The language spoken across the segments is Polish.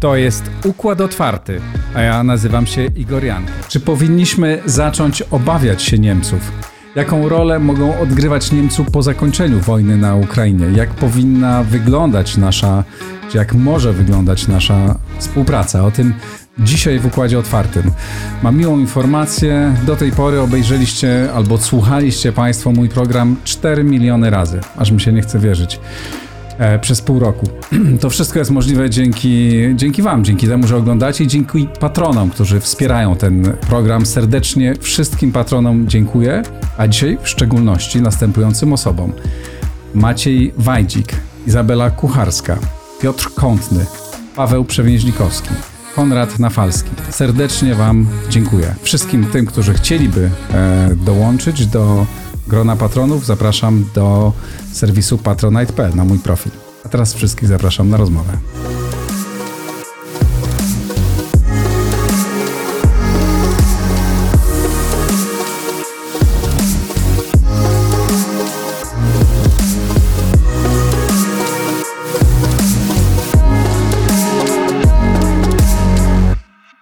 To jest Układ Otwarty, a ja nazywam się Igor Jan. Czy powinniśmy zacząć obawiać się Niemców? Jaką rolę mogą odgrywać Niemcy po zakończeniu wojny na Ukrainie? Jak powinna wyglądać nasza, czy jak może wyglądać nasza współpraca? O tym dzisiaj w Układzie Otwartym. Mam miłą informację. Do tej pory obejrzeliście albo słuchaliście Państwo mój program 4 miliony razy. Aż mi się nie chce wierzyć. E, przez pół roku. To wszystko jest możliwe dzięki, dzięki Wam, dzięki temu, że oglądacie i dzięki patronom, którzy wspierają ten program. Serdecznie wszystkim patronom dziękuję, a dzisiaj w szczególności następującym osobom. Maciej Wajdzik, Izabela Kucharska, Piotr Kątny, Paweł Przewięźlikowski, Konrad Nafalski. Serdecznie Wam dziękuję. Wszystkim tym, którzy chcieliby e, dołączyć do grona patronów, zapraszam do serwisu patronite.pl na mój profil. A teraz wszystkich zapraszam na rozmowę.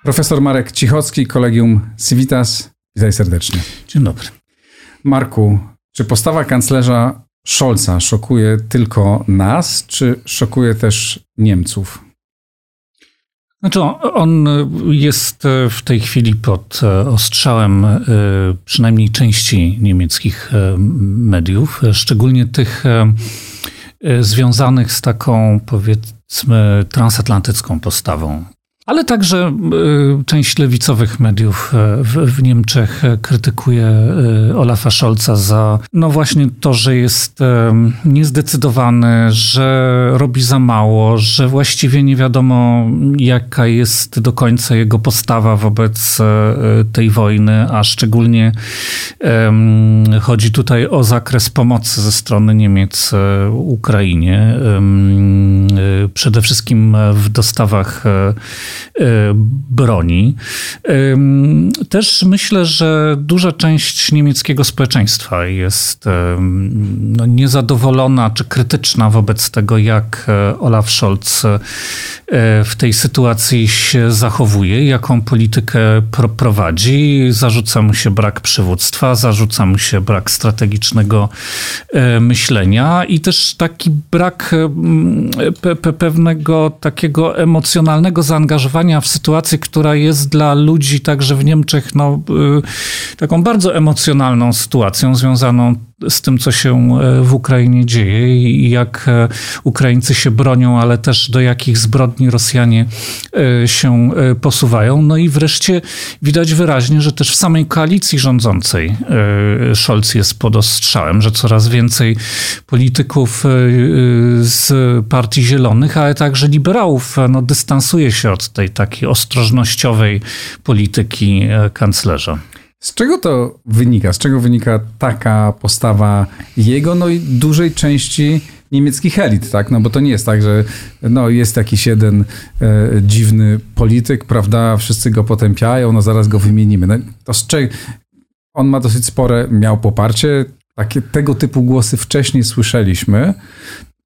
Profesor Marek Cichocki, Kolegium Civitas. Witaj serdecznie. Dzień dobry. Marku, czy postawa kanclerza Scholza szokuje tylko nas, czy szokuje też Niemców? Znaczy, on jest w tej chwili pod ostrzałem e, przynajmniej części niemieckich e, mediów, szczególnie tych e, związanych z taką, powiedzmy, transatlantycką postawą ale także y, część lewicowych mediów y, w, w, Niemczech krytykuje y, Olafa Scholza za no właśnie to, że jest niezdecydowany, że robi za mało, że właściwie nie wiadomo jaka jest do końca jego postawa wobec tej wojny, a szczególnie chodzi tutaj o zakres pomocy ze strony Niemiec Ukrainie. Przede wszystkim w dostawach E, broni. Też myślę, że duża część niemieckiego społeczeństwa jest no, niezadowolona czy krytyczna wobec tego, jak e, Olaf Scholz e, w tej sytuacji się zachowuje, jaką politykę prowadzi. Zarzuca mu się brak przywództwa, zarzuca mu się brak strategicznego myślenia i też taki brak pewnego takiego emocjonalnego zaangażowania w sytuacji, która jest dla ludzi także w Niemczech no, y, taką bardzo emocjonalną sytuacją związaną z tym, co się e, w Ukrainie dzieje i jak e, Ukraińcy się bronią, ale też do jakich zbrodni Rosjanie e, się posuwają. No i wreszcie widać wyraźnie, że też w samej koalicji rządzącej Scholz jest pod ostrzałem, że coraz więcej polityków z Partii Zielonych, ale także liberałów no, dystansuje się od tej takiej ostrożnościowej polityki kanclerza. Z czego to wynika? Z czego wynika taka postawa jego, no i dużej części niemieckich elit, tak? No bo to nie jest tak, że no, jest jakiś jeden e, dziwny polityk, prawda? Wszyscy go potępiają, no zaraz go wymienimy. No, to z czego... On ma dosyć spore, miał poparcie. Takie, tego typu głosy wcześniej słyszeliśmy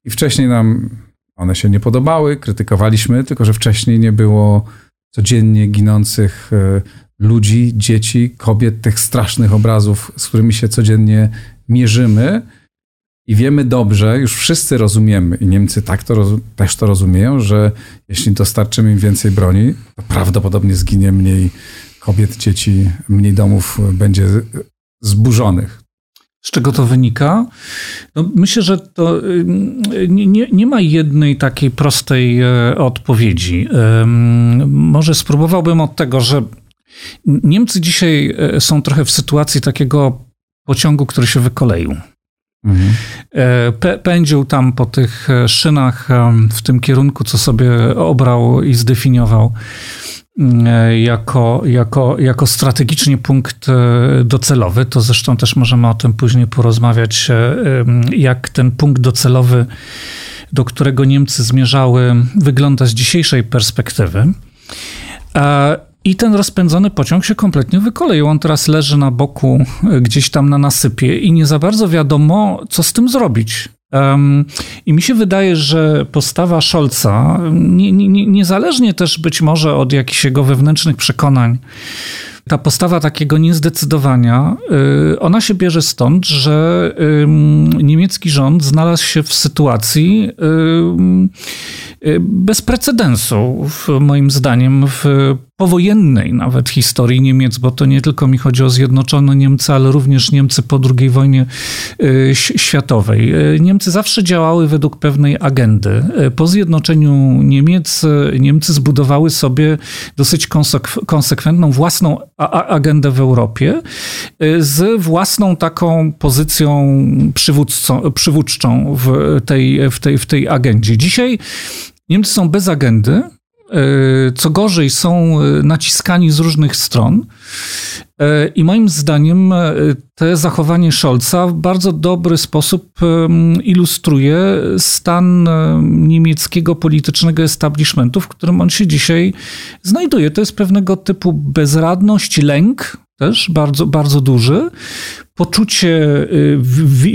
i wcześniej nam one się nie podobały, krytykowaliśmy, tylko że wcześniej nie było codziennie ginących e, ludzi, dzieci, kobiet, tych strasznych obrazów, z którymi się codziennie mierzymy. I wiemy dobrze, już wszyscy rozumiemy, i Niemcy tak to też to rozumieją, że jeśli dostarczymy im więcej broni, to prawdopodobnie zginie mniej kobiet, dzieci, mniej domów będzie zburzonych. Z czego to wynika? No myślę, że to nie, nie, nie, ma jednej takiej prostej e, odpowiedzi. Może spróbowałbym od tego, że Niemcy dzisiaj e, są trochę w sytuacji takiego pociągu, który się wykoleił. Mhm. E, pędził tam po tych e, szynach w tym kierunku, co sobie obrał i zdefiniował jako, jako, jako strategicznie punkt docelowy. To zresztą też możemy o tym później porozmawiać, jak ten punkt docelowy do którego Niemcy zmierzały, wygląda z dzisiejszej perspektywy. I ten rozpędzony pociąg się kompletnie wykoleił. On teraz leży na boku, gdzieś tam na nasypie, i nie za bardzo wiadomo, co z tym zrobić. Um, I mi się wydaje, że postawa Scholza, nie, nie, niezależnie też być może od jakichś jego wewnętrznych przekonań, ta postawa takiego niezdecydowania, y, ona się bierze stąd, że niemiecki rząd znalazł się w sytuacji y, bez precedensu, moim zdaniem, w powojennej nawet historii Niemiec, bo to nie tylko mi chodzi o zjednoczone Niemcy, ale również Niemcy po II wojnie y, światowej. Niemcy zawsze działały według pewnej agendy. Po zjednoczeniu Niemiec Niemcy zbudowały sobie dosyć konsekwentną własną agendę w Europie z własną taką pozycją przywódczą w tej, w, tej, w tej agendzie. Dzisiaj Niemcy są bez agendy, co gorzej, są e, naciskani z różnych stron. E, I moim zdaniem te zachowanie Scholza w bardzo dobry sposób ilustruje stan niemieckiego politycznego establishmentu, w którym on się dzisiaj znajduje. To jest pewnego typu bezradność, lęk, też bardzo, bardzo duży, poczucie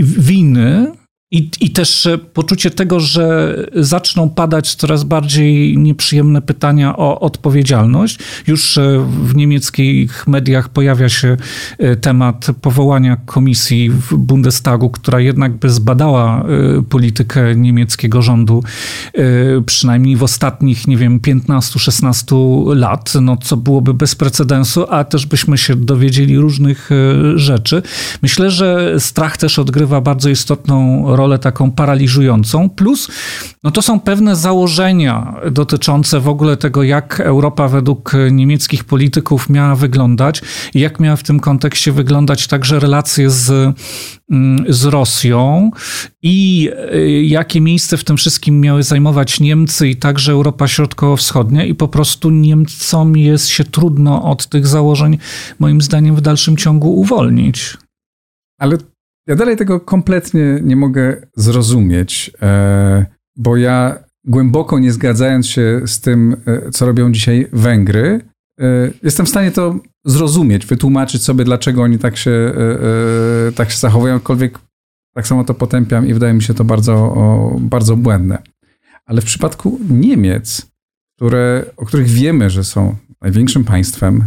winy, i, I też e, poczucie tego, że zaczną padać coraz bardziej nieprzyjemne pytania o odpowiedzialność. Już e, w niemieckich mediach pojawia się e, temat powołania komisji w Bundestagu, która jednak by zbadała politykę niemieckiego rządu przynajmniej w ostatnich, nie wiem, 15-16 lat, no co byłoby bez precedensu, a też byśmy się dowiedzieli różnych rzeczy. Myślę, że strach też odgrywa bardzo istotną rolę taką paraliżującą. Plus, no to są pewne założenia dotyczące w ogóle tego, jak Europa według niemieckich polityków miała wyglądać i jak miała w tym kontekście wyglądać także relacje z, mm, z Rosją i y, jakie miejsce w tym wszystkim miały zajmować Niemcy i także Europa Środkowo-Wschodnia i po prostu Niemcom jest się trudno od tych założeń, moim zdaniem, w dalszym ciągu uwolnić. Ale ja dalej tego kompletnie nie mogę zrozumieć, e, bo ja głęboko nie zgadzając się z tym, e, co robią dzisiaj Węgry, e, jestem w stanie to zrozumieć, wytłumaczyć sobie, dlaczego oni tak się, tak się zachowują, jakkolwiek tak samo to potępiam i wydaje mi się to bardzo, bardzo błędne. Ale w przypadku Niemiec, które, o których wiemy, że są największym państwem,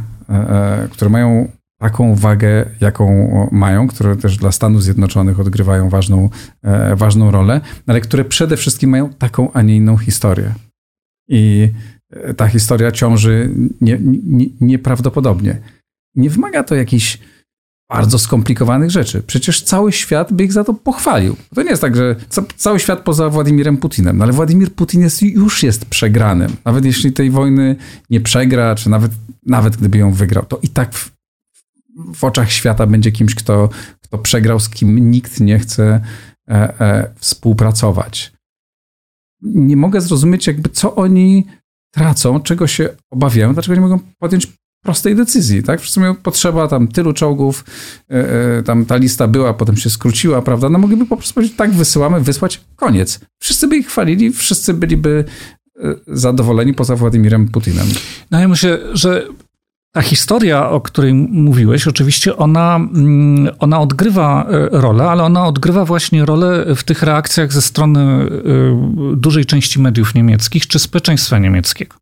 które mają taką wagę, jaką mają, które też dla Stanów Zjednoczonych odgrywają ważną, e, ważną rolę, ale które przede wszystkim mają taką, a nie inną historię. I e, ta historia ciąży nie, nie, nieprawdopodobnie. Nie wymaga to jakichś bardzo skomplikowanych rzeczy. Przecież cały świat by ich za to pochwalił. To nie jest tak, że cały świat poza Władimirem Putinem, no ale Władimir Putin jest, już jest przegranym. Nawet jeśli tej wojny nie przegra, czy nawet, nawet gdyby ją wygrał, to i tak w oczach świata będzie kimś, kto, kto przegrał, z kim nikt nie chce e, e, współpracować. Nie mogę zrozumieć, jakby co oni tracą, czego się obawiają, dlaczego nie mogą podjąć prostej decyzji, tak? Wszyscy mają potrzeba tam tylu czołgów, e, e, tam ta lista była, potem się skróciła, prawda? No mogliby po prostu powiedzieć, tak, wysyłamy, wysłać, koniec. Wszyscy by ich chwalili, wszyscy byliby e, zadowoleni poza Władimirem Putinem. No ja myślę, że ta historia, o której mówiłeś, oczywiście ona, mm, ona odgrywa e, rolę, ale ona odgrywa właśnie rolę w tych reakcjach ze strony e, dużej części mediów niemieckich czy społeczeństwa niemieckiego.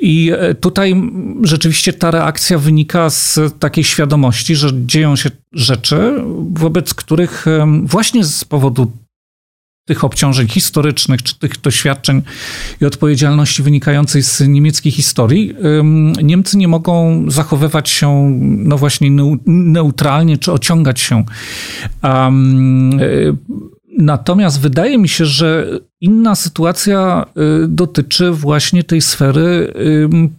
I e, tutaj rzeczywiście ta reakcja wynika z takiej świadomości, że dzieją się rzeczy, wobec których właśnie z powodu tych obciążeń historycznych, czy tych doświadczeń i odpowiedzialności wynikającej z niemieckiej historii, Niemcy nie mogą zachowywać się no właśnie neutralnie, czy ociągać się. Um, Natomiast wydaje mi się, że inna sytuacja y, dotyczy właśnie tej sfery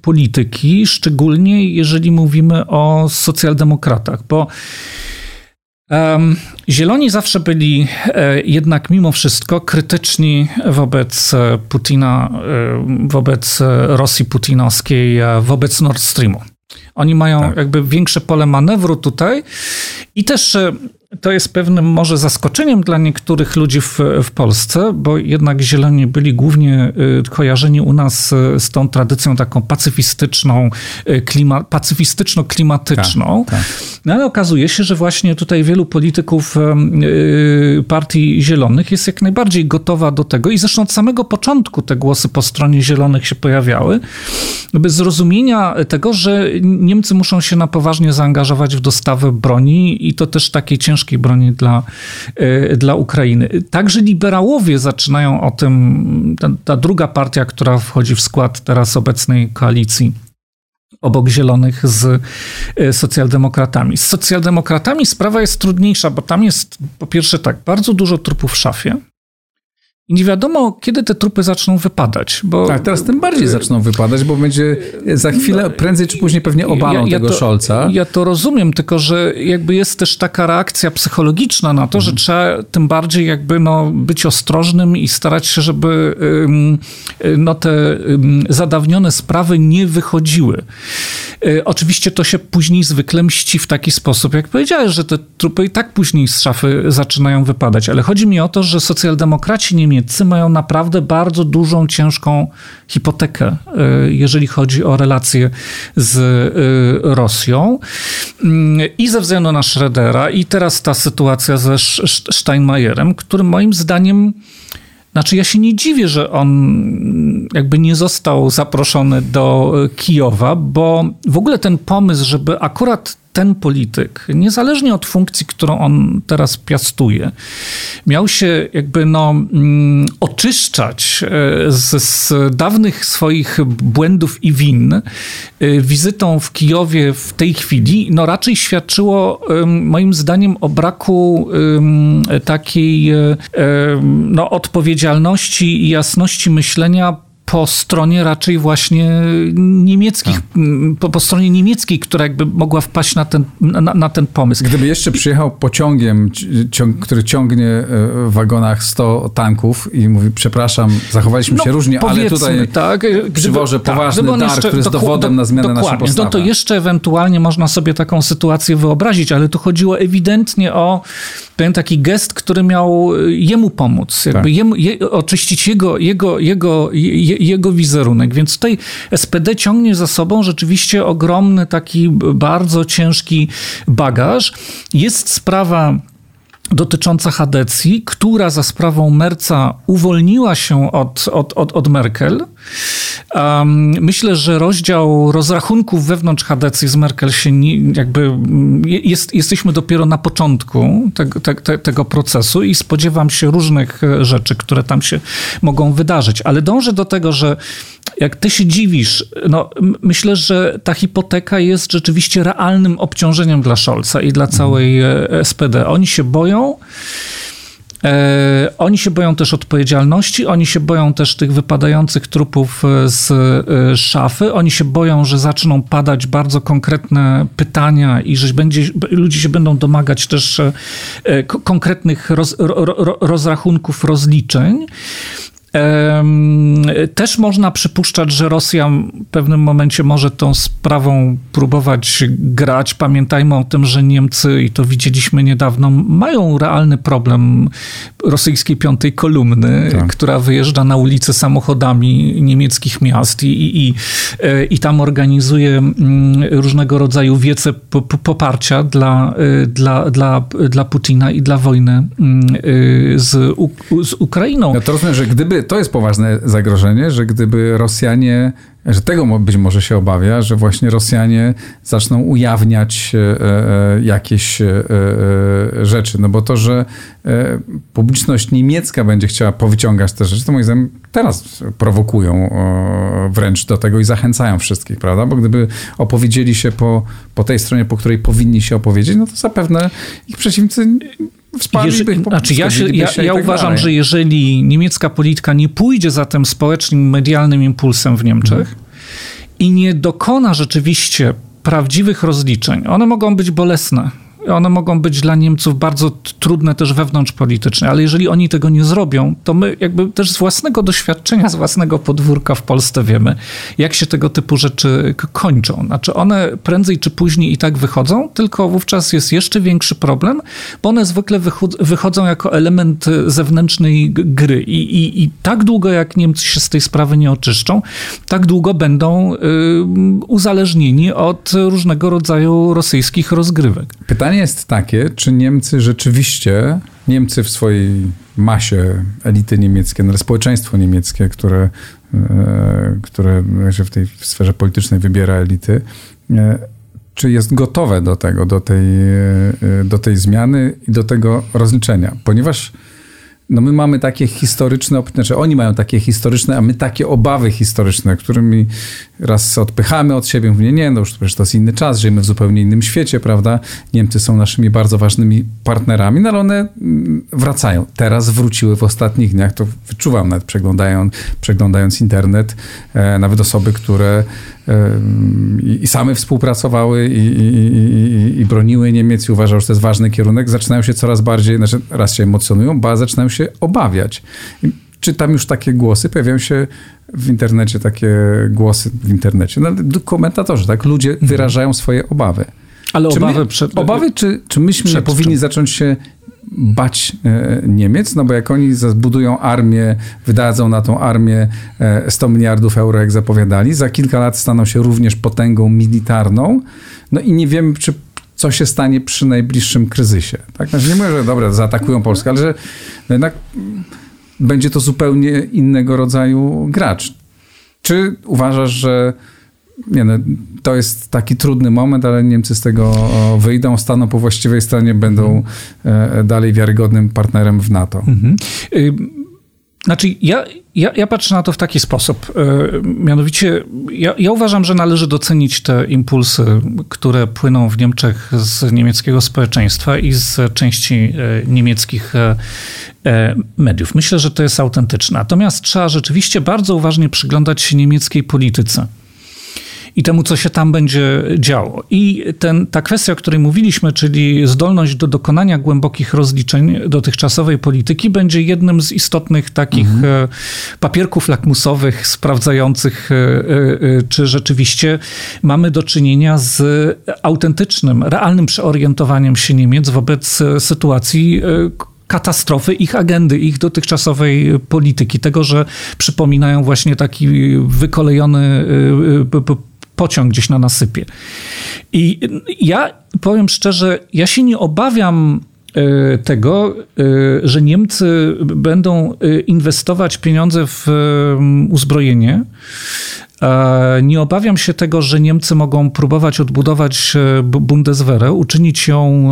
polityki, szczególnie jeżeli mówimy o socjaldemokratach, bo Zieloni zawsze byli e, jednak mimo wszystko krytyczni wobec e, Putina, e, wobec Rosji putinowskiej, wobec Nord Streamu. Oni mają tak. jakby większe pole manewru tutaj i też to jest pewnym może zaskoczeniem dla niektórych ludzi w, w Polsce, bo jednak zieloni byli głównie y, kojarzeni u nas y, z tą tradycją taką pacyfistyczną, y, klima, pacyfistyczno-klimatyczną. Tak, tak. No ale okazuje się, że właśnie tutaj wielu polityków partii zielonych jest jak najbardziej gotowa do tego i zresztą od samego początku te głosy po stronie zielonych się pojawiały, by zrozumienia tego, że Niemcy muszą się na poważnie zaangażować w dostawę broni i to też takiej ciężkiej broni dla, e, dla Ukrainy. Także liberałowie zaczynają o tym, ta, ta druga partia, która wchodzi w skład teraz obecnej koalicji obok Zielonych z e, socjaldemokratami. Z socjaldemokratami sprawa jest trudniejsza, bo tam jest po pierwsze tak, bardzo dużo trupów w szafie. I nie wiadomo, kiedy te trupy zaczną wypadać. Bo... Tak, teraz tym bardziej zaczną wypadać, bo będzie za chwilę, no, prędzej czy później pewnie obalą ja, ja tego to, Scholza. Ja to rozumiem, tylko że jakby jest też taka reakcja psychologiczna na to, mhm. że trzeba tym bardziej jakby no, być ostrożnym i starać się, żeby no, te zadawnione sprawy nie wychodziły. Y, oczywiście to się później zwykle mści w taki sposób, jak powiedziałeś, że te trupy i tak później z szafy zaczynają wypadać, ale chodzi mi o to, że socjaldemokraci niemieccy mają naprawdę bardzo dużą, ciężką hipotekę, y, jeżeli chodzi o relacje z y, Rosją. I ze względu na Schrödera, i teraz ta sytuacja ze Steinmeierem, który moim zdaniem znaczy, ja się nie dziwię, że on jakby nie został zaproszony do Kijowa, bo w ogóle ten pomysł, żeby akurat ten polityk, niezależnie od funkcji, którą on teraz piastuje, miał się jakby no, mm, oczyszczać e, z, z dawnych swoich błędów i win e, wizytą w Kijowie w tej chwili, no raczej świadczyło moim zdaniem o braku takiej e, no, odpowiedzialności i jasności myślenia po stronie raczej właśnie niemieckich, tak. po, po, stronie niemieckiej, która jakby mogła wpaść na ten, na, na ten pomysł. Gdyby jeszcze przyjechał pociągiem, ciąg, który ciągnie e, w wagonach 100 tanków i mówi, przepraszam, zachowaliśmy no, się różnie, ale tutaj tak, gdyby, przywożę tak, poważny dar, jeszcze, który jest dowodem na zmianę naszej postawy. No to jeszcze ewentualnie można sobie taką sytuację wyobrazić, ale tu chodziło ewidentnie o pewien taki gest, który miał e, jemu pomóc, jakby tak. jemu, je, oczyścić jego, jego, jego, je, jego wizerunek. Więc tutaj SPD ciągnie za sobą rzeczywiście ogromny, taki bardzo ciężki bagaż. Jest sprawa dotycząca Hadecji, która za sprawą Merca uwolniła się od, od, od, od Merkel. Um, myślę, że rozdział rozrachunków wewnątrz Hadecji z Merkel się nie, jakby jest, jesteśmy dopiero na początku tego, te, tego procesu i spodziewam się różnych rzeczy, które tam się mogą wydarzyć, ale dążę do tego, że jak ty się dziwisz, no myślę, że ta hipoteka jest rzeczywiście realnym obciążeniem dla Scholza i dla całej e, SPD. Oni się boją. E, oni się boją też odpowiedzialności, oni się boją też tych wypadających trupów e, z szafy, oni się boją, że zaczną padać bardzo konkretne pytania i że będzie, ludzie się będą domagać też konkretnych roz, ro, ro, rozrachunków, rozliczeń. Też można przypuszczać, że Rosja w pewnym momencie może tą sprawą próbować grać. Pamiętajmy o tym, że Niemcy, i to widzieliśmy niedawno, mają realny problem rosyjskiej piątej kolumny, tak. która wyjeżdża na ulice samochodami niemieckich miast i, i, i, i tam organizuje mm, różnego rodzaju wiece poparcia dla, dla, dla, dla Putina i dla wojny mm, z, z Ukrainą. Ja to rozumiem, że gdyby to jest poważne zagrożenie, że gdyby Rosjanie, że tego być może się obawia, że właśnie Rosjanie zaczną ujawniać e, e, jakieś e, rzeczy. No bo to, że publiczność niemiecka będzie chciała powyciągać te rzeczy, to moim zdaniem teraz prowokują wręcz do tego i zachęcają wszystkich, prawda? Bo gdyby opowiedzieli się po, po tej stronie, po której powinni się opowiedzieć, no to zapewne ich przeciwnicy Wsparliby ich, znaczy ja, się, ja, ja tak uważam, dalej. że jeżeli niemiecka polityka nie pójdzie za tym społecznym, medialnym impulsem w Niemczech. I nie dokona rzeczywiście prawdziwych rozliczeń, one mogą być bolesne, One mogą być dla Niemców bardzo trudne też wewnątrzpolitycznie, ale jeżeli oni tego nie zrobią, to my jakby też z własnego doświadczenia, z własnego podwórka w Polsce wiemy, jak się tego typu rzeczy kończą. Znaczy one prędzej czy później i tak wychodzą, tylko wówczas jest jeszcze większy problem, bo one zwykle wychodzą jako element zewnętrznej gry I, i, i tak długo jak Niemcy się z tej sprawy nie oczyszczą, tak długo będą y, uzależnieni od różnego rodzaju rosyjskich rozgrywek. Pytanie jest takie, czy Niemcy rzeczywiście, Niemcy w swojej masie, elity niemieckie, no społeczeństwo niemieckie, które, e, które w tej sferze politycznej wybiera elity, e, czy jest gotowe do tego, do tej, e, do tej zmiany i do tego rozliczenia? Ponieważ no my mamy takie historyczne, znaczy oni mają takie historyczne, a my takie obawy historyczne, którymi raz odpychamy od siebie, mówię, nie, no już przecież to jest inny czas, żyjemy w zupełnie innym świecie, prawda? Niemcy są naszymi bardzo ważnymi partnerami, no ale one mm, wracają. Teraz wróciły w ostatnich dniach, to wyczuwam nawet przeglądając, przeglądając internet, e, nawet osoby, które e, i, i same współpracowały i, i, i, broniły Niemiec i uważały, że to jest ważny kierunek, zaczynają się coraz bardziej, znaczy raz się emocjonują, ba zaczynają się obawiać. I czytam już takie głosy, pojawiają się w internecie takie głosy, w internecie, no, komentatorzy, tak? Ludzie mhm. wyrażają swoje obawy. Ale czy obawy my, przed... Obawy, czy, czy myśmy powinni czym? zacząć się bać e, Niemiec, no bo jak oni zbudują armię, wydadzą na tą armię 100 e, miliardów euro, jak zapowiadali, za kilka lat staną się również potęgą militarną, no i nie wiemy, czy co się stanie przy najbliższym kryzysie. Tak? Znaczy nie mówię, że dobra, zaatakują Polskę, ale że jednak będzie to zupełnie innego rodzaju gracz. Czy uważasz, że nie no, to jest taki trudny moment, ale Niemcy z tego wyjdą, staną po właściwej stronie, będą mhm. dalej wiarygodnym partnerem w NATO? Mhm. Znaczy, ja, ja, ja, patrzę na to w taki sposób. Y, mianowicie, ja, ja, uważam, że należy docenić te impulsy, które płyną w Niemczech z niemieckiego społeczeństwa i z części niemieckich E, mediów. Myślę, że to jest autentyczne. Natomiast trzeba rzeczywiście bardzo uważnie przyglądać się niemieckiej polityce i temu, co się tam będzie działo. I ten, ta kwestia, o której mówiliśmy, czyli zdolność do dokonania głębokich rozliczeń dotychczasowej polityki, będzie jednym z istotnych takich mhm. E, papierków lakmusowych sprawdzających, e, czy rzeczywiście mamy do czynienia z autentycznym, realnym przeorientowaniem się Niemiec wobec sytuacji, katastrofy ich agendy, ich dotychczasowej polityki. Tego, że przypominają właśnie taki wykolejony pociąg gdzieś na nasypie. I ja powiem szczerze, ja się nie obawiam y, tego, że Niemcy będą inwestować pieniądze w uzbrojenie, nie obawiam się tego, że Niemcy mogą próbować odbudować e, Bundeswehrę, uczynić ją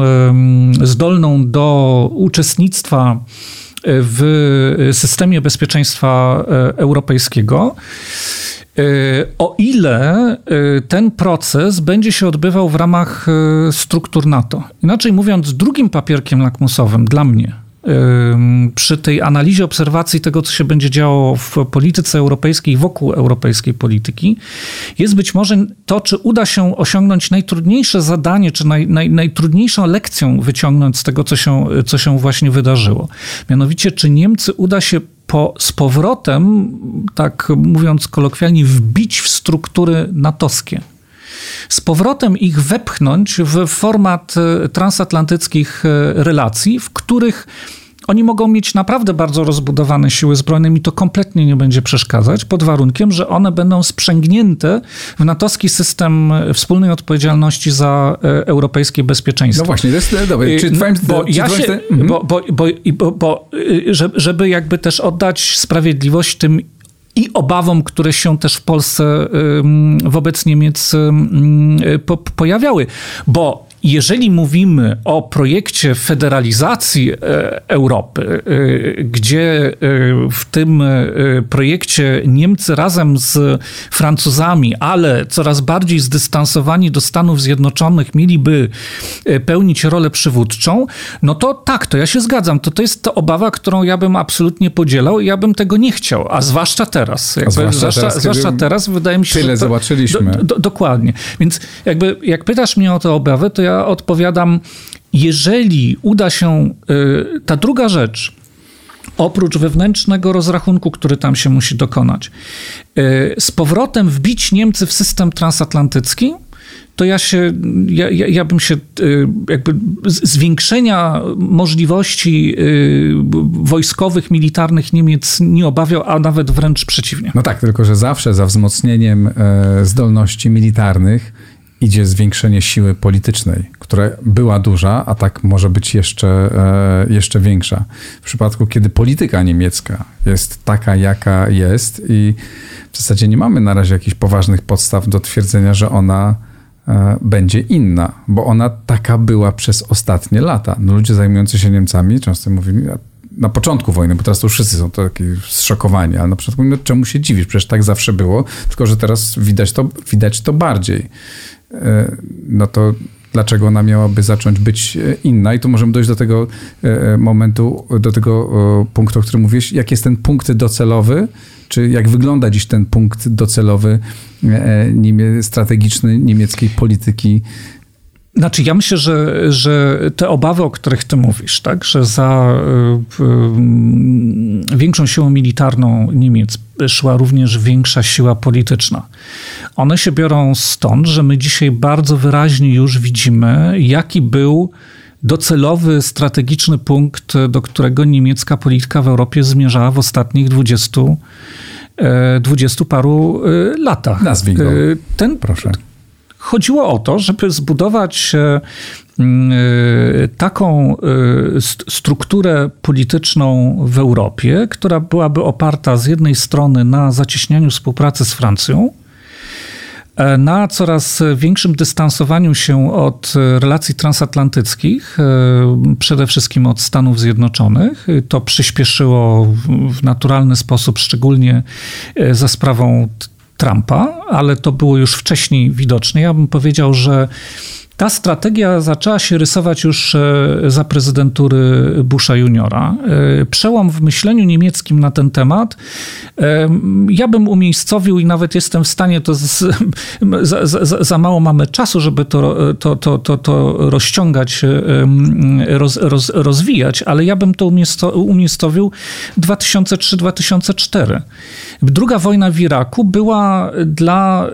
zdolną do uczestnictwa e, w systemie bezpieczeństwa e, europejskiego. O ile ten proces będzie się odbywał w ramach struktur NATO. Inaczej mówiąc, drugim papierkiem lakmusowym dla mnie przy tej analizie, obserwacji tego, co się będzie działo w polityce europejskiej, wokół europejskiej polityki, jest być może to, czy uda się osiągnąć najtrudniejsze zadanie, czy naj, naj, najtrudniejszą lekcję wyciągnąć z tego, co się, co się właśnie wydarzyło. Mianowicie, czy Niemcy uda się po, z powrotem, tak mówiąc kolokwialnie, wbić w struktury natowskie z powrotem ich wepchnąć w format e, transatlantyckich e, relacji, w których oni mogą mieć naprawdę bardzo rozbudowane siły zbrojne, mi to kompletnie nie będzie przeszkadzać, pod warunkiem, że one będą sprzęgnięte w natowski system wspólnej odpowiedzialności za e, europejskie bezpieczeństwo. No właśnie, to jest dobre. Czy twoim, bo czy ja się, mhm. bo, bo, bo, bo, bo, żeby jakby też oddać sprawiedliwość tym i obawom, które się też w Polsce wobec Niemiec pojawiały. Bo jeżeli mówimy o projekcie federalizacji e, Europy, e, gdzie e, w tym projekcie Niemcy razem z Francuzami, ale coraz bardziej zdystansowani do Stanów Zjednoczonych, mieliby pełnić rolę przywódczą, no to tak, to ja się zgadzam. To, to jest ta obawa, którą ja bym absolutnie podzielał i ja bym tego nie chciał, a zwłaszcza teraz. Jakby, a zwłaszcza, zwłaszcza, teraz, zwłaszcza teraz wydaje mi się, tyle że to, zobaczyliśmy. Do, do, dokładnie. Więc jakby jak pytasz mnie o te obawy, to ja odpowiadam jeżeli uda się y, ta druga rzecz, oprócz wewnętrznego rozrachunku, który tam się musi dokonać, y, z powrotem wbić Niemcy w system transatlantycki, to ja się, ja, ja, ja bym się y, jakby zwiększenia możliwości wojskowych, militarnych Niemiec nie obawiał, a nawet wręcz przeciwnie. No tak, tylko że zawsze za wzmocnieniem e, zdolności militarnych idzie zwiększenie siły politycznej, która była duża, a tak może być jeszcze, e, jeszcze większa. W przypadku, kiedy polityka niemiecka jest taka, jaka jest i w zasadzie nie mamy na razie jakichś poważnych podstaw do twierdzenia, że ona e, będzie inna, bo ona taka była przez ostatnie lata. No, ludzie zajmujący się Niemcami często mówili, na początku wojny, bo teraz to wszyscy są taki zszokowani, ale na początku no, czemu się dziwisz? Przecież tak zawsze było, tylko że teraz widać to, widać to bardziej. E, no to dlaczego ona miałaby zacząć być e, inna. I tu możemy dojść do tego e, momentu, do tego punktu, o którym mówisz. Jak jest ten punkt docelowy, czy jak wygląda dziś ten punkt docelowy strategiczny niemieckiej polityki znaczy, ja myślę, że, że te obawy, o których ty mówisz, tak, że za y, y, większą siłą militarną Niemiec szła również większa siła polityczna. One się biorą stąd, że my dzisiaj bardzo wyraźnie już widzimy, jaki był docelowy, strategiczny punkt, do którego niemiecka polityka w Europie zmierzała w ostatnich 20 e, dwudziestu paru e, latach. Nazwij go. E, ten, Proszę. Chodziło o to, żeby zbudować e, taką e, strukturę polityczną w Europie, która byłaby oparta z jednej strony na zacieśnianiu współpracy z Francją, e, na coraz większym dystansowaniu się od relacji transatlantyckich, przede wszystkim od Stanów Zjednoczonych. To przyspieszyło w naturalny sposób, szczególnie za sprawą Trumpa, ale to było już wcześniej widoczne. Ja bym powiedział, że ta strategia zaczęła się rysować już e, za prezydentury Busha juniora. E, przełom w myśleniu niemieckim na ten temat e, ja bym umiejscowił i nawet jestem w stanie, to z, za, za, za, mało mamy czasu, żeby to, to, to, to, to rozciągać, roz, roz, rozwijać, ale ja bym to umiejscowił 2003-2004. Druga wojna w Iraku była dla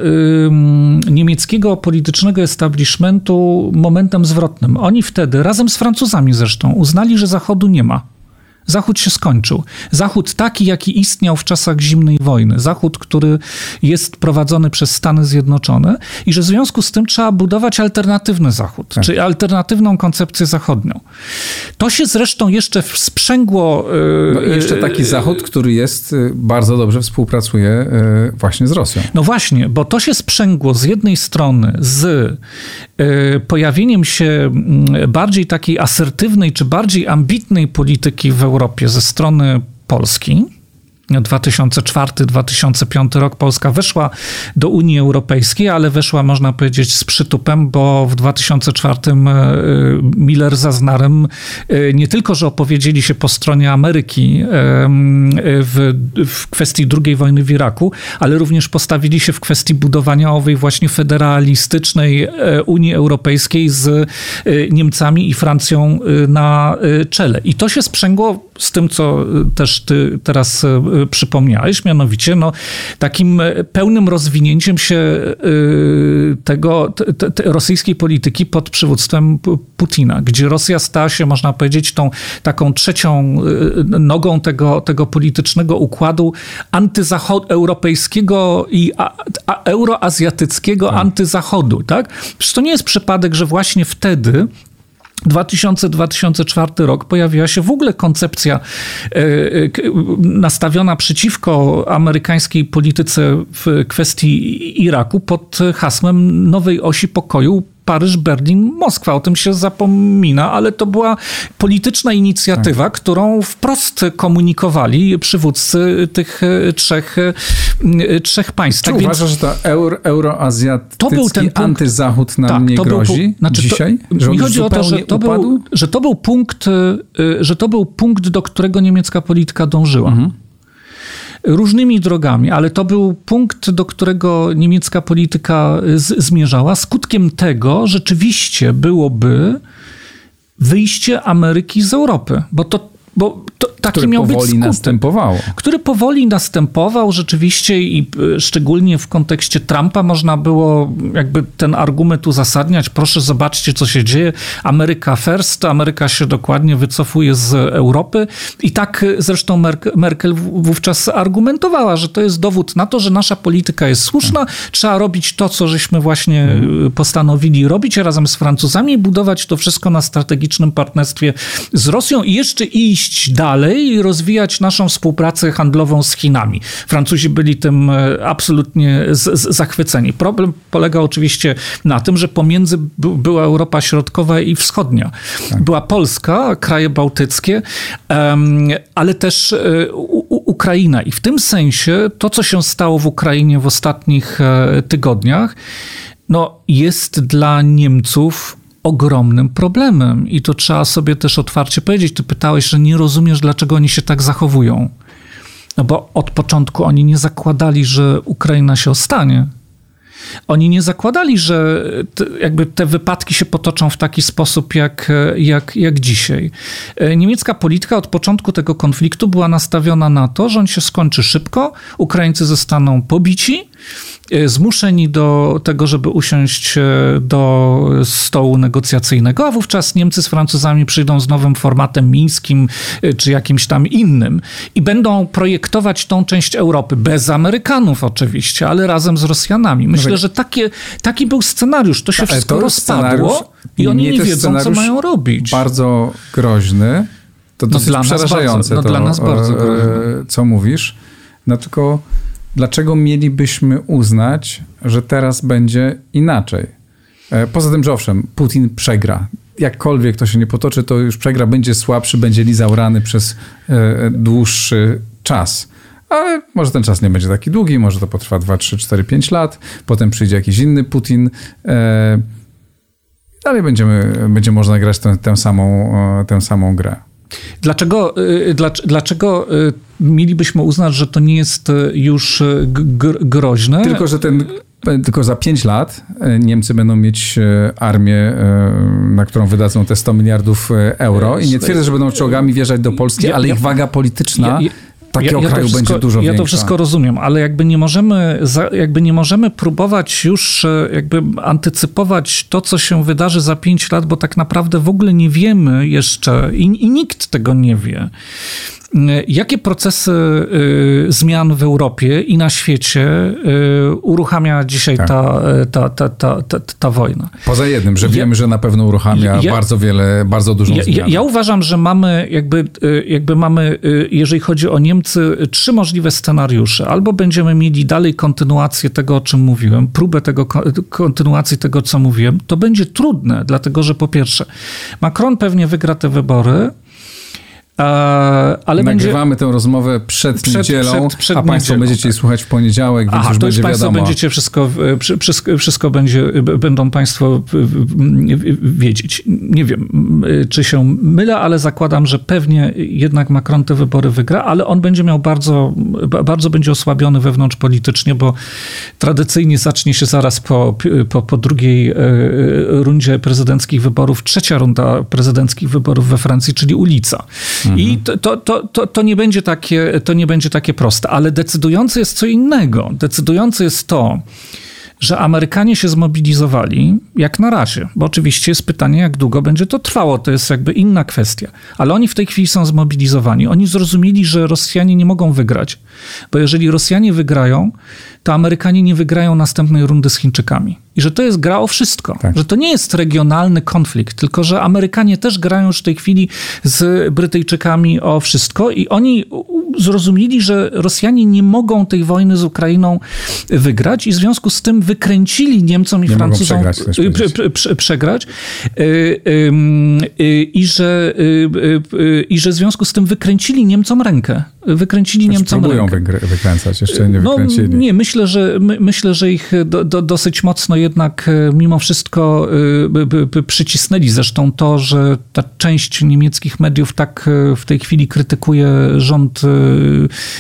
niemieckiego politycznego establishmentu momentem zwrotnym. Oni wtedy, razem z Francuzami zresztą, uznali, że Zachodu nie ma. Zachód się skończył. Zachód taki, jaki istniał w czasach zimnej wojny. Zachód, który jest prowadzony przez Stany Zjednoczone i że w związku z tym trzeba budować alternatywny Zachód, tak. czy alternatywną koncepcję zachodnią. To się zresztą jeszcze sprzęgło... No i jeszcze taki e, Zachód, który jest, e, bardzo dobrze współpracuje e, właśnie z Rosją. No właśnie, bo to się sprzęgło z jednej strony z pojawieniem się mm, bardziej takiej asertywnej, czy bardziej ambitnej polityki w Europie ze strony Polski, 2004-2005 rok Polska weszła do Unii Europejskiej, ale weszła, można powiedzieć, z przytupem, bo w 2004 e, Miller z Aznarem e, nie tylko, że opowiedzieli się po stronie Ameryki e, w, w kwestii II wojny w Iraku, ale również postawili się w kwestii budowania owej właśnie federalistycznej Unii Europejskiej z Niemcami i Francją na czele. I to się sprzęgło z tym, co też ty teraz przypomniałeś, mianowicie no, takim pełnym rozwinięciem się y, tego, te, te rosyjskiej polityki pod przywództwem Putina, gdzie Rosja stała się, można powiedzieć, tą taką trzecią y, nogą tego, tego politycznego układu antyeuropejskiego i a, a, euroazjatyckiego tak. antyzachodu. Tak? Przecież to nie jest przypadek, że właśnie wtedy 2000-2004 rok pojawiła się w ogóle koncepcja e, e, nastawiona przeciwko amerykańskiej polityce w kwestii Iraku pod hasłem nowej osi pokoju Paryż, Berlin, Moskwa. O tym się zapomina, ale to była polityczna inicjatywa, tak. którą wprost komunikowali przywódcy tych e, trzech, e, trzech państw. Czy tak uważasz, więc... że to euro, euroazjatycki to był ten punkt, antyzachód nam tak, nie grozi był, znaczy dzisiaj? To, mi chodzi o to, że to, był, że to był punkt, e, że to był punkt, do którego niemiecka polityka dążyła. Mhm różnymi drogami, ale to był punkt, do którego niemiecka polityka z, zmierzała. Skutkiem tego rzeczywiście byłoby wyjście Ameryki z Europy, bo to bo to, taki który miał powoli być następowało. Który powoli następował rzeczywiście i e, szczególnie w kontekście Trumpa można było jakby ten argument uzasadniać. Proszę zobaczcie, co się dzieje. Ameryka first, Ameryka się dokładnie wycofuje z Europy i tak e, zresztą Merkel wówczas argumentowała, że to jest dowód na to, że nasza polityka jest słuszna. Trzeba robić to, co żeśmy właśnie e, postanowili robić razem z Francuzami i budować to wszystko na strategicznym partnerstwie z Rosją i jeszcze iść iść dalej i rozwijać naszą współpracę handlową z Chinami. Francuzi byli tym e, absolutnie z, z zachwyceni. Problem polega oczywiście na tym, że pomiędzy była Europa Środkowa i Wschodnia. Tak. Była Polska, kraje bałtyckie, ale też e, Ukraina. I w tym sensie to, co się stało w Ukrainie w ostatnich e, tygodniach, no, jest dla Niemców ogromnym problemem i to trzeba sobie też otwarcie powiedzieć. Ty pytałeś, że nie rozumiesz, dlaczego oni się tak zachowują. No bo od początku oni nie zakładali, że Ukraina się ostanie. Oni nie zakładali, że te, jakby te wypadki się potoczą w taki sposób jak, jak, jak dzisiaj. E, niemiecka polityka od początku tego konfliktu była nastawiona na to, że on się skończy szybko, Ukraińcy zostaną pobici, zmuszeni do tego, żeby usiąść e, do stołu negocjacyjnego, a wówczas Niemcy z Francuzami przyjdą z nowym formatem mińskim e, czy jakimś tam innym i będą projektować tą część Europy, bez Amerykanów oczywiście, ale razem z Rosjanami. Myślę, no że takie, taki był scenariusz. To się wszystko to rozpadło i oni nie wiedzą, co mają robić. Bardzo groźny. To no dosyć przerażające, bardzo, no to, dla nas bardzo co mówisz. No tylko dlaczego mielibyśmy uznać, że teraz będzie inaczej? E, poza tym, że owszem, Putin przegra. Jakkolwiek to się nie potoczy, to już przegra, będzie słabszy, będzie lizał rany przez e, dłuższy czas. Ale może ten czas nie będzie taki długi, może to potrwa 2, 3, 4, 5 lat, potem przyjdzie jakiś inny Putin. E, dalej będziemy, będzie można grać tę, tę, samą, tę samą grę. Dlaczego, y, dlaczego y, mielibyśmy uznać, że to nie jest y, już groźne? Tylko, że ten tylko za 5 lat Niemcy będą mieć armię, na którą wydadzą te 100 miliardów euro. I nie twierdzę, że będą czołgami wjeżdżać do Polski, ale ich waga polityczna takiego ja, ja kraju wszystko, będzie dużo ja większa. To wszystko rozumiem, ale jakby nie możemy, jakby nie możemy próbować już e, jakby antycypować to, co się wydarzy za pięć lat, bo tak naprawdę w ogóle nie wiemy jeszcze i, i nikt tego nie wie. Jakie procesy y, zmian w Europie i na świecie y, uruchamia dzisiaj tak. ta, ta, ta, ta, ta, ta, wojna? Poza jednym, że wiemy, że na pewno uruchamia bardzo wiele, bardzo dużą ja, zmianę. Ja, uważam, że mamy jakby, y, jakby mamy, jeżeli chodzi o Niemcy, trzy możliwe scenariusze. Albo będziemy mieli dalej kontynuację tego, o czym mówiłem, próbę tego, kontynuacji tego, co mówiłem. To będzie trudne, dlatego że po pierwsze, Macron pewnie wygra te wybory, ale Nagrywamy będzie... tę rozmowę przed, przed niedzielą, przed, przed a Państwo niedzielą, będziecie tak. słuchać w poniedziałek, więc Aha, już to będzie już Państwo wiadomo. będziecie wszystko, wszystko, wszystko będzie, będą Państwo wiedzieć. Nie wiem, czy się mylę, ale zakładam, że pewnie jednak Macron te wybory wygra, ale on będzie miał bardzo, bardzo będzie osłabiony wewnątrz politycznie, bo tradycyjnie zacznie się zaraz po, po, po drugiej e, rundzie prezydenckich wyborów, trzecia runda prezydenckich wyborów we Francji, czyli ulica. Mhm. I to, to, to, to, nie będzie takie, to nie będzie takie proste, ale decydujące jest co innego. Decydujące jest to, że Amerykanie się zmobilizowali, jak na razie, bo oczywiście jest pytanie, jak długo będzie to trwało, to jest jakby inna kwestia, ale oni w tej chwili są zmobilizowani. Oni zrozumieli, że Rosjanie nie mogą wygrać, bo jeżeli Rosjanie wygrają, to Amerykanie nie wygrają następnej rundy z Chińczykami. I że to jest gra o wszystko. Tak. Że to nie jest regionalny konflikt, tylko że Amerykanie też grają już w tej chwili z Brytyjczykami o wszystko i oni zrozumieli, że Rosjanie nie mogą tej wojny z Ukrainą wygrać i w związku z tym wykręcili Niemcom i nie Francuzom przegrać, prze, prze, przegrać y, y, y, i, że, i że w związku z tym wykręcili Niemcom rękę. Wykręcili Niemcom rękę. lubią wykręcać, jeszcze nie no, wykręcili. No, nie, myślę, że my, myślę, że ich do, do, dosyć mocno jednak mimo wszystko by przycisnęli. Zresztą to, że ta część niemieckich mediów tak w tej chwili krytykuje rząd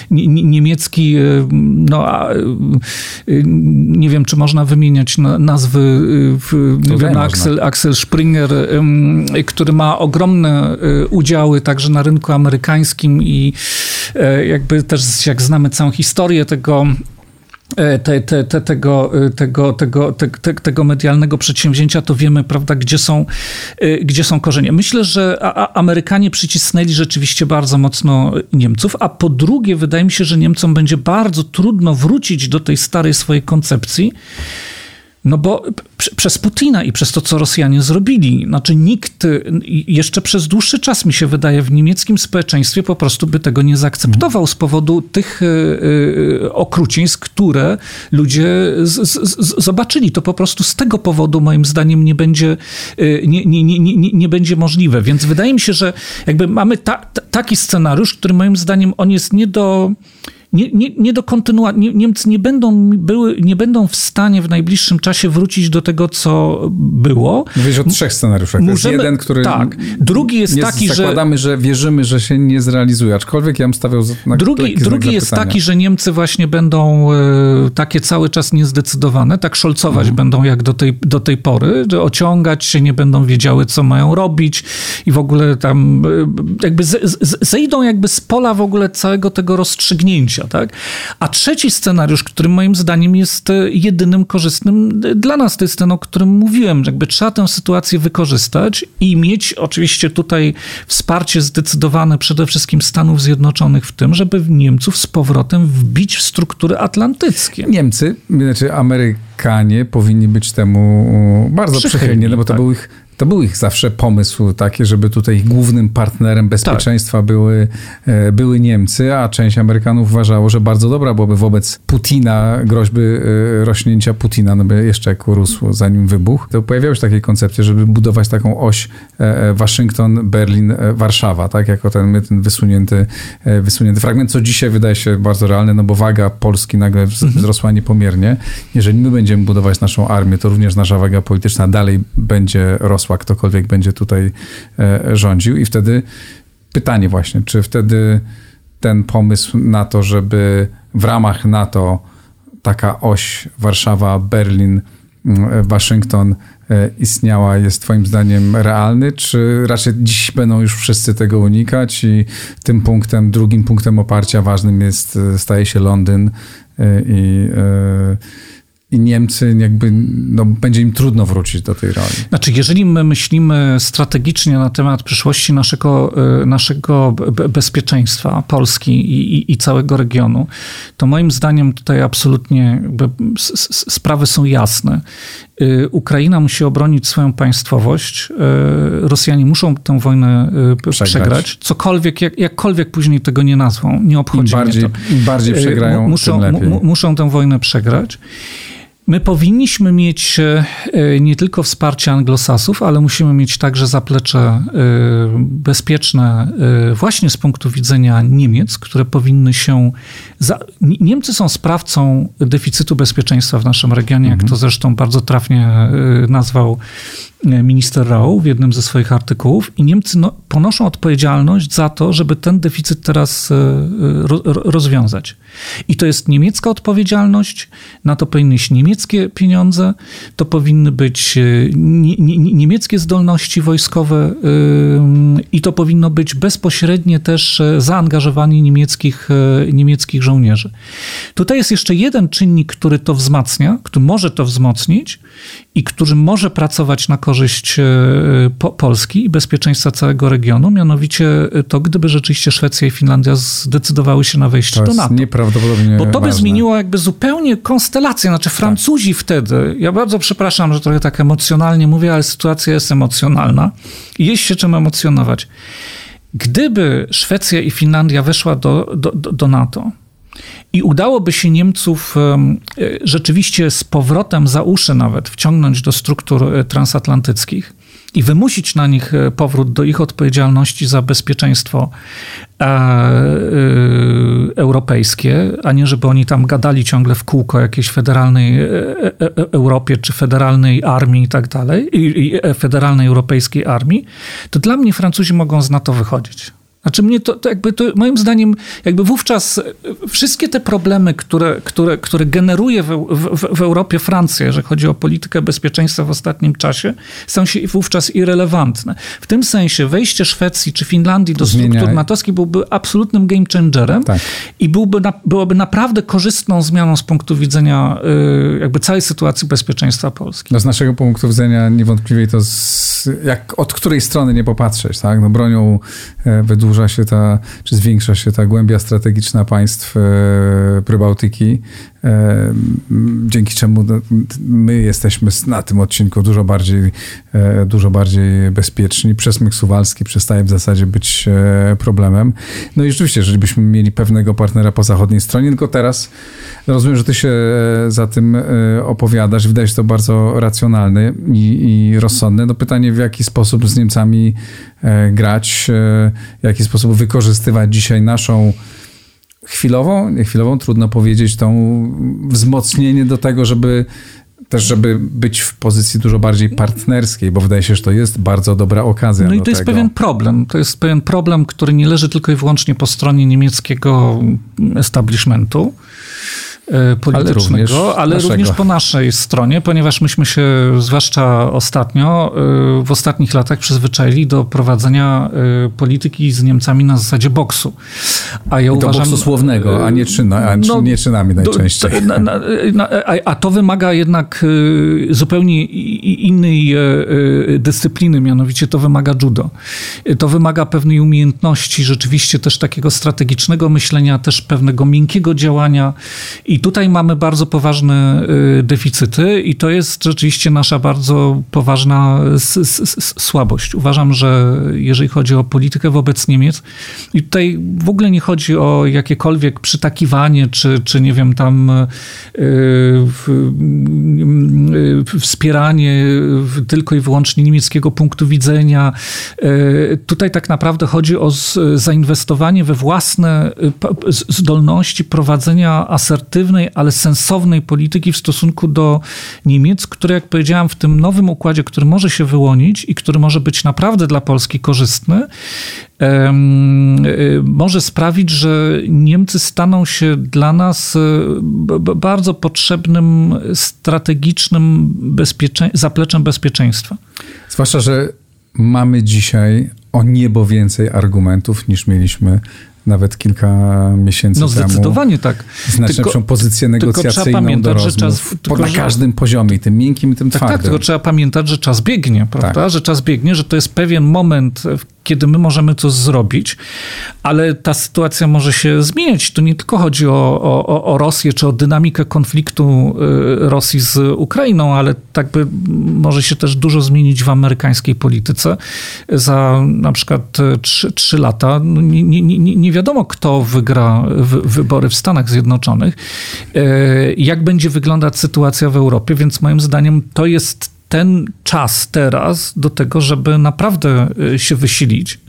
niemiecki, no nie wiem, czy można wymieniać nazwy, nie wiem, Axel, Axel Springer, który ma ogromne udziały także na rynku amerykańskim i e, jakby też jak znamy całą historię tego e, te, te, te, tego, e, tego, tego, te, tego medialnego przedsięwzięcia, to wiemy, prawda, gdzie są, gdzie są korzenie. Myślę, że Amerykanie przycisnęli rzeczywiście bardzo mocno Niemców, a po drugie, wydaje mi się, że Niemcom będzie bardzo trudno wrócić do tej starej swojej koncepcji, no bo przez Putina i przez to, co Rosjanie zrobili, znaczy nikt jeszcze przez dłuższy czas, mi się wydaje, w niemieckim społeczeństwie po prostu by tego nie zaakceptował z powodu tych e, e, okrucieństw, które ludzie z, z, zobaczyli. To po prostu z tego powodu, moim zdaniem, nie będzie, nie, nie, nie, nie, nie będzie możliwe. Więc wydaje mi się, że jakby mamy ta, taki scenariusz, który moim zdaniem on jest nie do nie, nie, nie do kontynuacji. Niemcy nie będą, były, nie będą w stanie w najbliższym czasie wrócić do tego, co było. Mówisz o trzech scenariuszach. Możemy, jest jeden, który. Tak. Drugi jest taki, że. Zakładamy, że wierzymy, że się nie zrealizuje, aczkolwiek ja bym stawiał na Drugi, drugi jest pytania. taki, że Niemcy właśnie będą e, takie cały czas niezdecydowane, tak szolcować mhm. będą jak do tej, do tej pory, że ociągać się, nie będą wiedziały, co mają robić i w ogóle tam e, jakby z, z, zejdą jakby z pola w ogóle całego tego rozstrzygnięcia tak? A trzeci scenariusz, który moim zdaniem jest e, jedynym korzystnym dla nas, to jest ten, o którym mówiłem, jakby trzeba tę sytuację wykorzystać i mieć oczywiście tutaj wsparcie zdecydowane przede wszystkim Stanów Zjednoczonych w tym, żeby Niemców z powrotem wbić w struktury atlantyckie. Niemcy, znaczy Amerykanie powinni być temu bardzo przychylni, przychylni no bo to tak. był ich to był ich zawsze pomysł taki, żeby tutaj głównym partnerem bezpieczeństwa tak. były, e, były Niemcy, a część Amerykanów uważało, że bardzo dobra byłoby wobec Putina, groźby e, rośnięcia Putina, no by jeszcze jak urósł zanim wybuch, to pojawiały się takie koncepcje, żeby budować taką oś e, Waszyngton, Berlin, Warszawa, tak, jako ten, ten wysunięty, wysunięty fragment, co dzisiaj wydaje się bardzo realne, no bo waga Polski nagle mhm. wzrosła niepomiernie. Jeżeli my będziemy budować naszą armię, to również nasza waga polityczna dalej będzie rosła ktokolwiek będzie tutaj e, rządził. I wtedy pytanie właśnie, czy wtedy ten pomysł na to, żeby w ramach NATO taka oś Warszawa, Berlin, mm, Waszyngton e, istniała, jest Twoim zdaniem realny, czy raczej dziś będą już wszyscy tego unikać i tym punktem, drugim punktem oparcia ważnym jest, e, staje się Londyn i i Niemcy jakby, no, będzie im trudno wrócić do tej roli. Znaczy, jeżeli my myślimy strategicznie na temat przyszłości naszego, e, naszego bezpieczeństwa Polski i, i, i całego regionu, to moim zdaniem tutaj absolutnie sprawy są jasne. E, Ukraina musi obronić swoją państwowość. E, Rosjanie muszą tę wojnę przegrać. przegrać. Cokolwiek, jak, jakkolwiek później tego nie nazwą, nie obchodzi Im bardziej, mnie to. Im bardziej przegrają, muszą, tym lepiej. Muszą tę wojnę przegrać. My powinniśmy mieć e, nie tylko wsparcie anglosasów, ale musimy mieć także zaplecze e, bezpieczne e, właśnie z punktu widzenia Niemiec, które powinny się. Za... Niemcy są sprawcą deficytu bezpieczeństwa w naszym regionie, jak to mhm. zresztą bardzo trafnie nazwał minister Rau w jednym ze swoich artykułów i Niemcy no, ponoszą odpowiedzialność za to, żeby ten deficyt teraz ro, rozwiązać. I to jest niemiecka odpowiedzialność, na to powinny iść niemieckie pieniądze, to powinny być e, niemieckie zdolności wojskowe i to powinno być bezpośrednie też e, zaangażowanie niemieckich, e, niemieckich żołnierzy. Tutaj jest jeszcze jeden czynnik, który to wzmacnia, który może to wzmocnić i który może pracować na korzyść Polski i bezpieczeństwa całego regionu, mianowicie to, gdyby rzeczywiście Szwecja i Finlandia zdecydowały się na wejście do NATO prawdopodobnie Bo to by ważne. zmieniło jakby zupełnie konstelację. Znaczy Francuzi tak. wtedy, ja bardzo przepraszam, że trochę tak emocjonalnie mówię, ale sytuacja jest emocjonalna i jest się czym emocjonować. Gdyby Szwecja i Finlandia weszła do, do, do NATO, i udałoby się Niemców e, rzeczywiście z powrotem za uszy nawet wciągnąć do struktur e, transatlantyckich, i wymusić na nich e, powrót do ich odpowiedzialności za bezpieczeństwo europejskie, a nie żeby oni tam gadali ciągle w kółko jakiejś federalnej Europie czy federalnej armii i tak dalej, i federalnej europejskiej armii, to dla mnie Francuzi mogą z NATO wychodzić. Znaczy mnie to, to jakby to, moim zdaniem, jakby wówczas wszystkie te problemy, które, które, które generuje w, w, w, Europie Francja, jeżeli chodzi o politykę bezpieczeństwa w ostatnim czasie, są się wówczas irrelevantne. W tym sensie wejście Szwecji czy Finlandii do Zmienia... struktur natowskich byłby absolutnym game changerem tak. i byłby na, byłoby naprawdę korzystną zmianą z punktu widzenia y, jakby całej sytuacji bezpieczeństwa Polski. No z naszego punktu widzenia niewątpliwie to z, jak od której strony nie popatrzeć, tak? No bronią e, wydłużenia się ta, czy zwiększa się ta głębia strategiczna państw e, Prybałtyki, dzięki czemu no, my jesteśmy na tym odcinku dużo bardziej, e, dużo bardziej bezpieczni. Przesmyk suwalski przestaje w zasadzie być problemem. No i rzeczywiście, jeżeli byśmy mieli pewnego partnera po zachodniej stronie, tylko teraz rozumiem, że ty się za tym opowiadasz. Wydaje się to bardzo racjonalny i, i rozsądny. No pytanie, w jaki sposób z Niemcami grać, w jaki sposób wykorzystywać dzisiaj naszą chwilową, chwilową, trudno powiedzieć, tą wzmocnienie do tego, żeby też, żeby być w pozycji dużo bardziej partnerskiej, bo wydaje się, że to jest bardzo dobra okazja. No i to jest tego. pewien problem. To jest pewien problem, który nie leży tylko i wyłącznie po stronie niemieckiego establishmentu politycznego, ale, również, ale również, po naszej stronie, ponieważ myśmy się, zwłaszcza ostatnio, e, w ostatnich latach przyzwyczaili do prowadzenia e, polityki z Niemcami na zasadzie boksu. A ja uważam... boksu słownego, a nie, czyna, a no, nie czynami najczęściej. Do, na, na, na, a to wymaga jednak zupełnie innej dyscypliny, mianowicie to wymaga judo. To wymaga pewnej umiejętności, rzeczywiście też takiego strategicznego myślenia, też pewnego miękkiego działania i tutaj mamy bardzo poważne y, deficyty, i to jest rzeczywiście nasza bardzo poważna słabość. Uważam, że jeżeli chodzi o politykę wobec Niemiec, i tutaj w ogóle nie chodzi o jakiekolwiek przytakiwanie, czy, czy nie wiem, tam y, y, wspieranie tylko i wyłącznie niemieckiego punktu widzenia. Tutaj tak naprawdę chodzi o zainwestowanie we własne zdolności prowadzenia asertywnych ale sensownej polityki w stosunku do Niemiec, które, jak powiedziałem, w tym nowym układzie, który może się wyłonić i który może być naprawdę dla Polski korzystny, y, może sprawić, że Niemcy staną się dla nas y, bardzo potrzebnym strategicznym bezpiecze zapleczem bezpieczeństwa. Zwłaszcza, że mamy dzisiaj o niebo więcej argumentów niż mieliśmy nawet kilka miesięcy no, temu. No zdecydowanie tak. Znacznie tylko, lepszą pozycję negocjacyjną pamiętać, do rozmów, czas, tylko, na każdym poziomie, tym miękkim i tym tak, twardym. Tak, tylko trzeba pamiętać, że czas biegnie, prawda? Tak. Że czas biegnie, że to jest pewien moment, kiedy my możemy coś zrobić, ale ta sytuacja może się zmieniać. Tu nie tylko chodzi o, o, o Rosję, czy o dynamikę konfliktu y, Rosji z Ukrainą, ale tak by może się też dużo zmienić w amerykańskiej polityce. Za na przykład 3, 3 lata no, nie, nie, nie, nie wiadomo, kto wygra wybory w Stanach Zjednoczonych, y, jak będzie wyglądać sytuacja w Europie, więc moim zdaniem to jest ten czas teraz do tego, żeby naprawdę y, się wysilić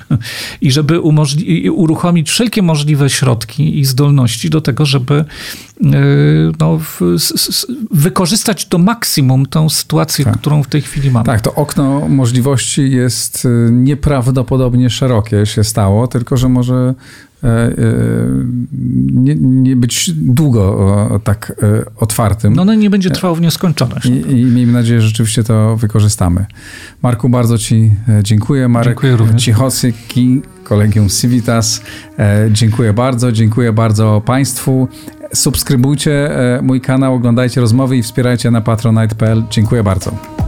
i żeby umożli- uruchomić wszelkie możliwe środki i zdolności do tego, żeby y, no, wykorzystać do maksimum tą sytuację, tak. którą w tej chwili mamy. Tak, to okno możliwości jest nieprawdopodobnie szerokie się stało, tylko że może E, e, nie, nie być długo tak e, otwartym. No, no nie będzie trwał w nieskończoność. I, I miejmy nadzieję, że rzeczywiście to wykorzystamy. Marku, bardzo Ci dziękuję. Marek dziękuję również. Cichosyki, Kolegium Civitas. Dziękuję bardzo, dziękuję bardzo Państwu. Subskrybujcie mój kanał, oglądajcie rozmowy i wspierajcie na patronite.pl. Dziękuję bardzo.